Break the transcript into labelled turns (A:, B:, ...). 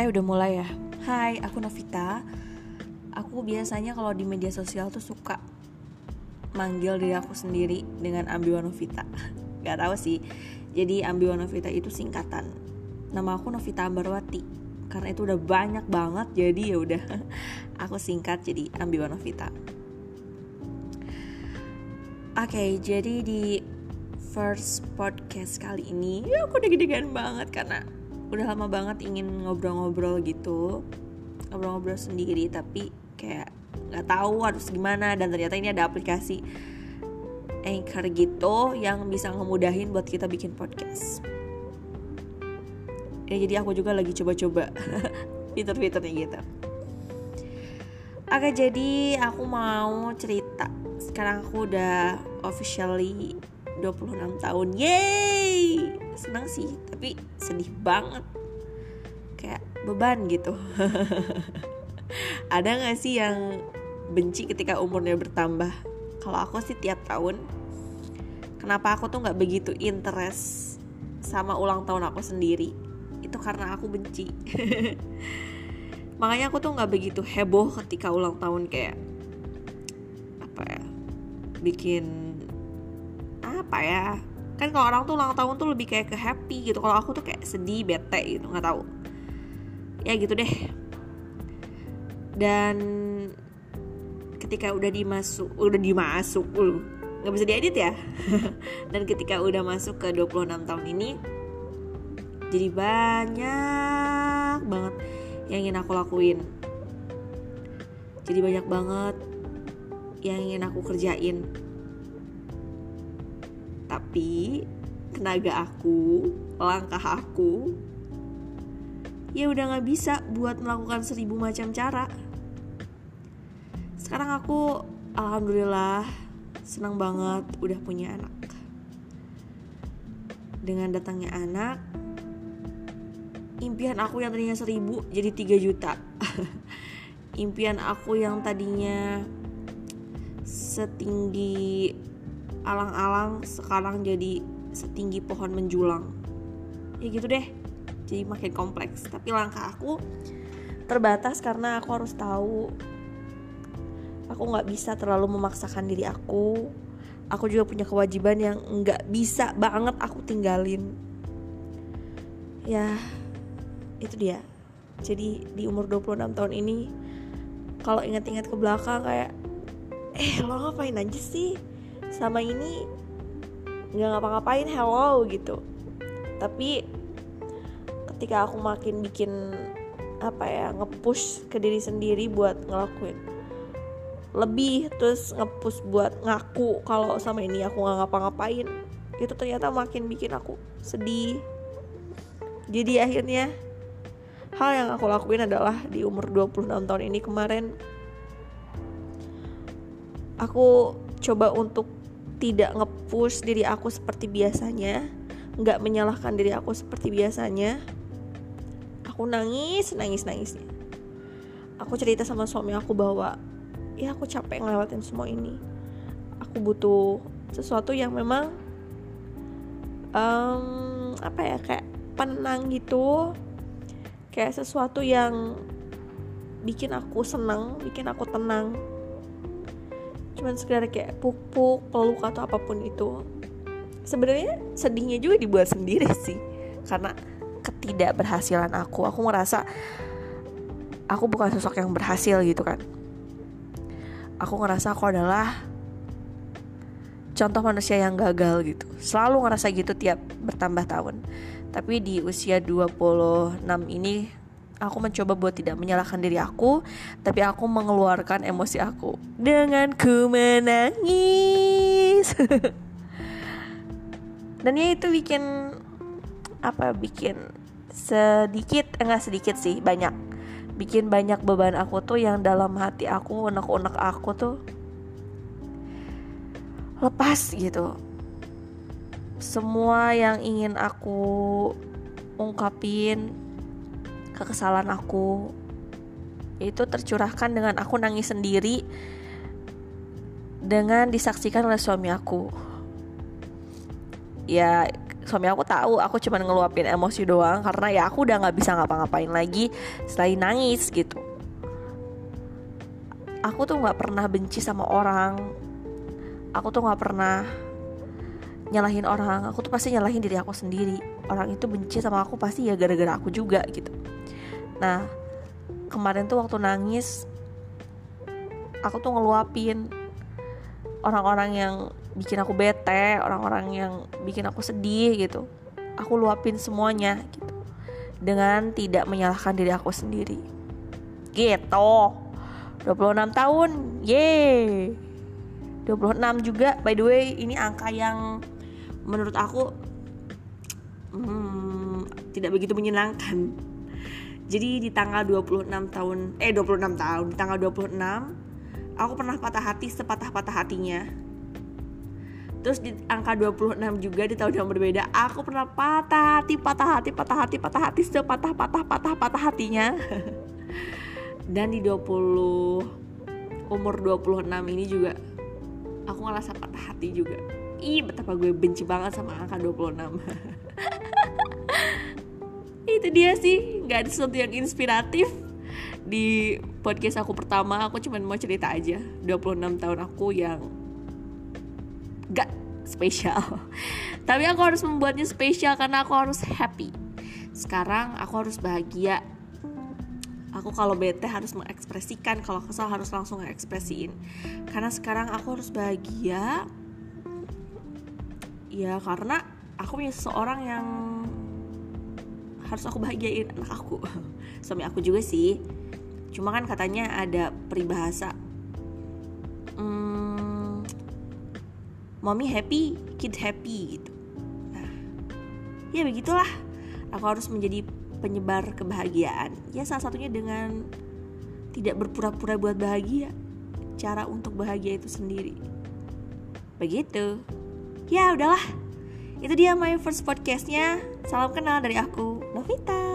A: Oke, udah mulai ya. Hai, aku Novita. Aku biasanya kalau di media sosial tuh suka manggil diri aku sendiri dengan Ambiwa Novita. Gak tahu sih. Jadi Ambiwa Novita itu singkatan. Nama aku Novita Ambarwati. Karena itu udah banyak banget, jadi ya udah aku singkat jadi Ambiwa Novita. Oke, okay, jadi di first podcast kali ini ya aku udah gede-gedean banget karena udah lama banget ingin ngobrol-ngobrol gitu ngobrol-ngobrol sendiri tapi kayak nggak tahu harus gimana dan ternyata ini ada aplikasi Anchor gitu yang bisa ngemudahin buat kita bikin podcast. Ya jadi aku juga lagi coba-coba fitur-fiturnya gitu. Oke jadi aku mau cerita. Sekarang aku udah officially 26 tahun. Yeay Senang sih Tapi sedih banget. Kayak beban gitu. Ada gak sih yang benci ketika umurnya bertambah? Kalau aku sih tiap tahun Kenapa aku tuh gak begitu interest Sama ulang tahun aku sendiri? Itu karena aku benci. Makanya aku tuh gak begitu heboh ketika ulang tahun kayak Apa ya Bikin apa ya kan kalau orang tuh ulang tahun tuh lebih kayak ke happy gitu. Kalau aku tuh kayak sedih bete gitu nggak tahu. Ya gitu deh. Dan ketika udah dimasuk udah dimasuk lu nggak bisa diedit ya? Dan ketika udah masuk ke 26 tahun ini jadi banyak banget yang ingin aku lakuin. Jadi banyak banget yang ingin aku kerjain tapi tenaga aku langkah aku ya udah nggak bisa buat melakukan seribu macam cara. Sekarang aku alhamdulillah senang banget udah punya anak. Dengan datangnya anak impian aku yang tadinya seribu jadi 3 juta. Impian aku yang tadinya setinggi alang-alang sekarang jadi setinggi pohon menjulang. Ya gitu deh jadi makin kompleks. Tapi langkah aku terbatas karena aku harus tahu. Aku nggak bisa terlalu memaksakan diri aku. Aku juga punya kewajiban yang nggak bisa banget aku tinggalin. Ya itu dia. Jadi di umur 26 tahun ini kalau ingat-ingat ke belakang kayak eh lo ngapain aja sih sama ini nggak ngapa-ngapain hello gitu. Tapi ketika aku makin bikin apa ya ngepush ke diri sendiri buat ngelakuin lebih terus ngepush buat ngaku kalau sama ini aku nggak ngapa-ngapain itu ternyata makin bikin aku sedih. Jadi akhirnya hal yang aku lakuin adalah di umur 26 tahun ini kemarin aku coba untuk tidak ngepush diri aku seperti biasanya nggak menyalahkan diri aku seperti biasanya aku nangis nangis nangisnya. Aku cerita sama suami aku bahwa ya aku capek ngelewatin semua ini. Aku butuh sesuatu yang memang um, apa ya kayak penang gitu. Kayak sesuatu yang bikin aku senang bikin aku tenang cuman sekedar kayak pupuk peluk atau apa pun itu. Sebenarnya sedihnya juga dibuat sendiri sih karena ketidakberhasilan aku. Aku merasa aku bukan sosok yang berhasil gitu kan. Aku ngerasa aku adalah contoh manusia yang gagal gitu. Selalu ngerasa gitu tiap bertambah tahun. Tapi di usia 26 ini aku mencoba buat tidak menyalahkan diri aku, tapi aku mengeluarkan emosi aku dengan ku menangis. Dan ya itu bikin apa bikin sedikit enggak sedikit sih banyak bikin banyak beban aku tuh yang dalam hati aku unek-unek aku tuh lepas gitu semua yang ingin aku ungkapin kekesalan aku. Itu tercurahkan dengan aku nangis sendiri dengan disaksikan oleh suami aku. Ya suami aku tahu aku cuma ngeluapin emosi doang karena ya aku udah nggak bisa ngapa-ngapain lagi selain nangis gitu. Aku tuh nggak pernah benci sama orang. Aku tuh nggak pernah nyalahin orang. Aku tuh pasti nyalahin diri aku sendiri. Orang itu benci sama aku pasti ya gara-gara aku juga gitu nah kemarin tuh waktu nangis aku tuh ngeluapin. Orang-orang yang bikin aku bete orang-orang yang bikin aku sedih gitu aku luapin semuanya gitu. Dengan tidak menyalahkan diri aku sendiri. Gitu. 26 tahun yeay. 26 juga by the way ini angka yang menurut aku hmm, tidak begitu menyenangkan jadi di tanggal 26 tahun eh 26 tahun di tanggal 26 aku pernah patah hati sepatah-patah hatinya. Terus di angka 26 juga di tahun yang berbeda Aku pernah patah hati, patah hati, patah hati, patah hati Sepatah-patah, patah, patah hatinya. Dan di 20 Umur 26 ini juga Aku ngerasa patah hati juga. Ih betapa gue benci banget sama angka 26 Itu dia sih. Gak ada sesuatu yang inspiratif di podcast aku pertama. Aku cuma mau cerita aja. 26 tahun aku yang gak spesial. Tapi aku harus membuatnya spesial karena aku harus happy. Sekarang aku harus bahagia. Aku kalau bete harus mengekspresikan kalau kesal harus langsung ngekspresiin karena sekarang aku harus bahagia. Ya karena aku punya seseorang yang harus aku bahagiain anak aku. Suami aku juga sih. Cuma kan katanya ada peribahasa hmm, mommy happy kid happy gitu. Nah ya begitulah. Aku harus menjadi penyebar kebahagiaan. Ya salah satunya dengan tidak berpura-pura buat bahagia. Cara untuk bahagia itu sendiri. Begitu. Ya udahlah itu dia my first podcastnya. Salam kenal dari aku Novita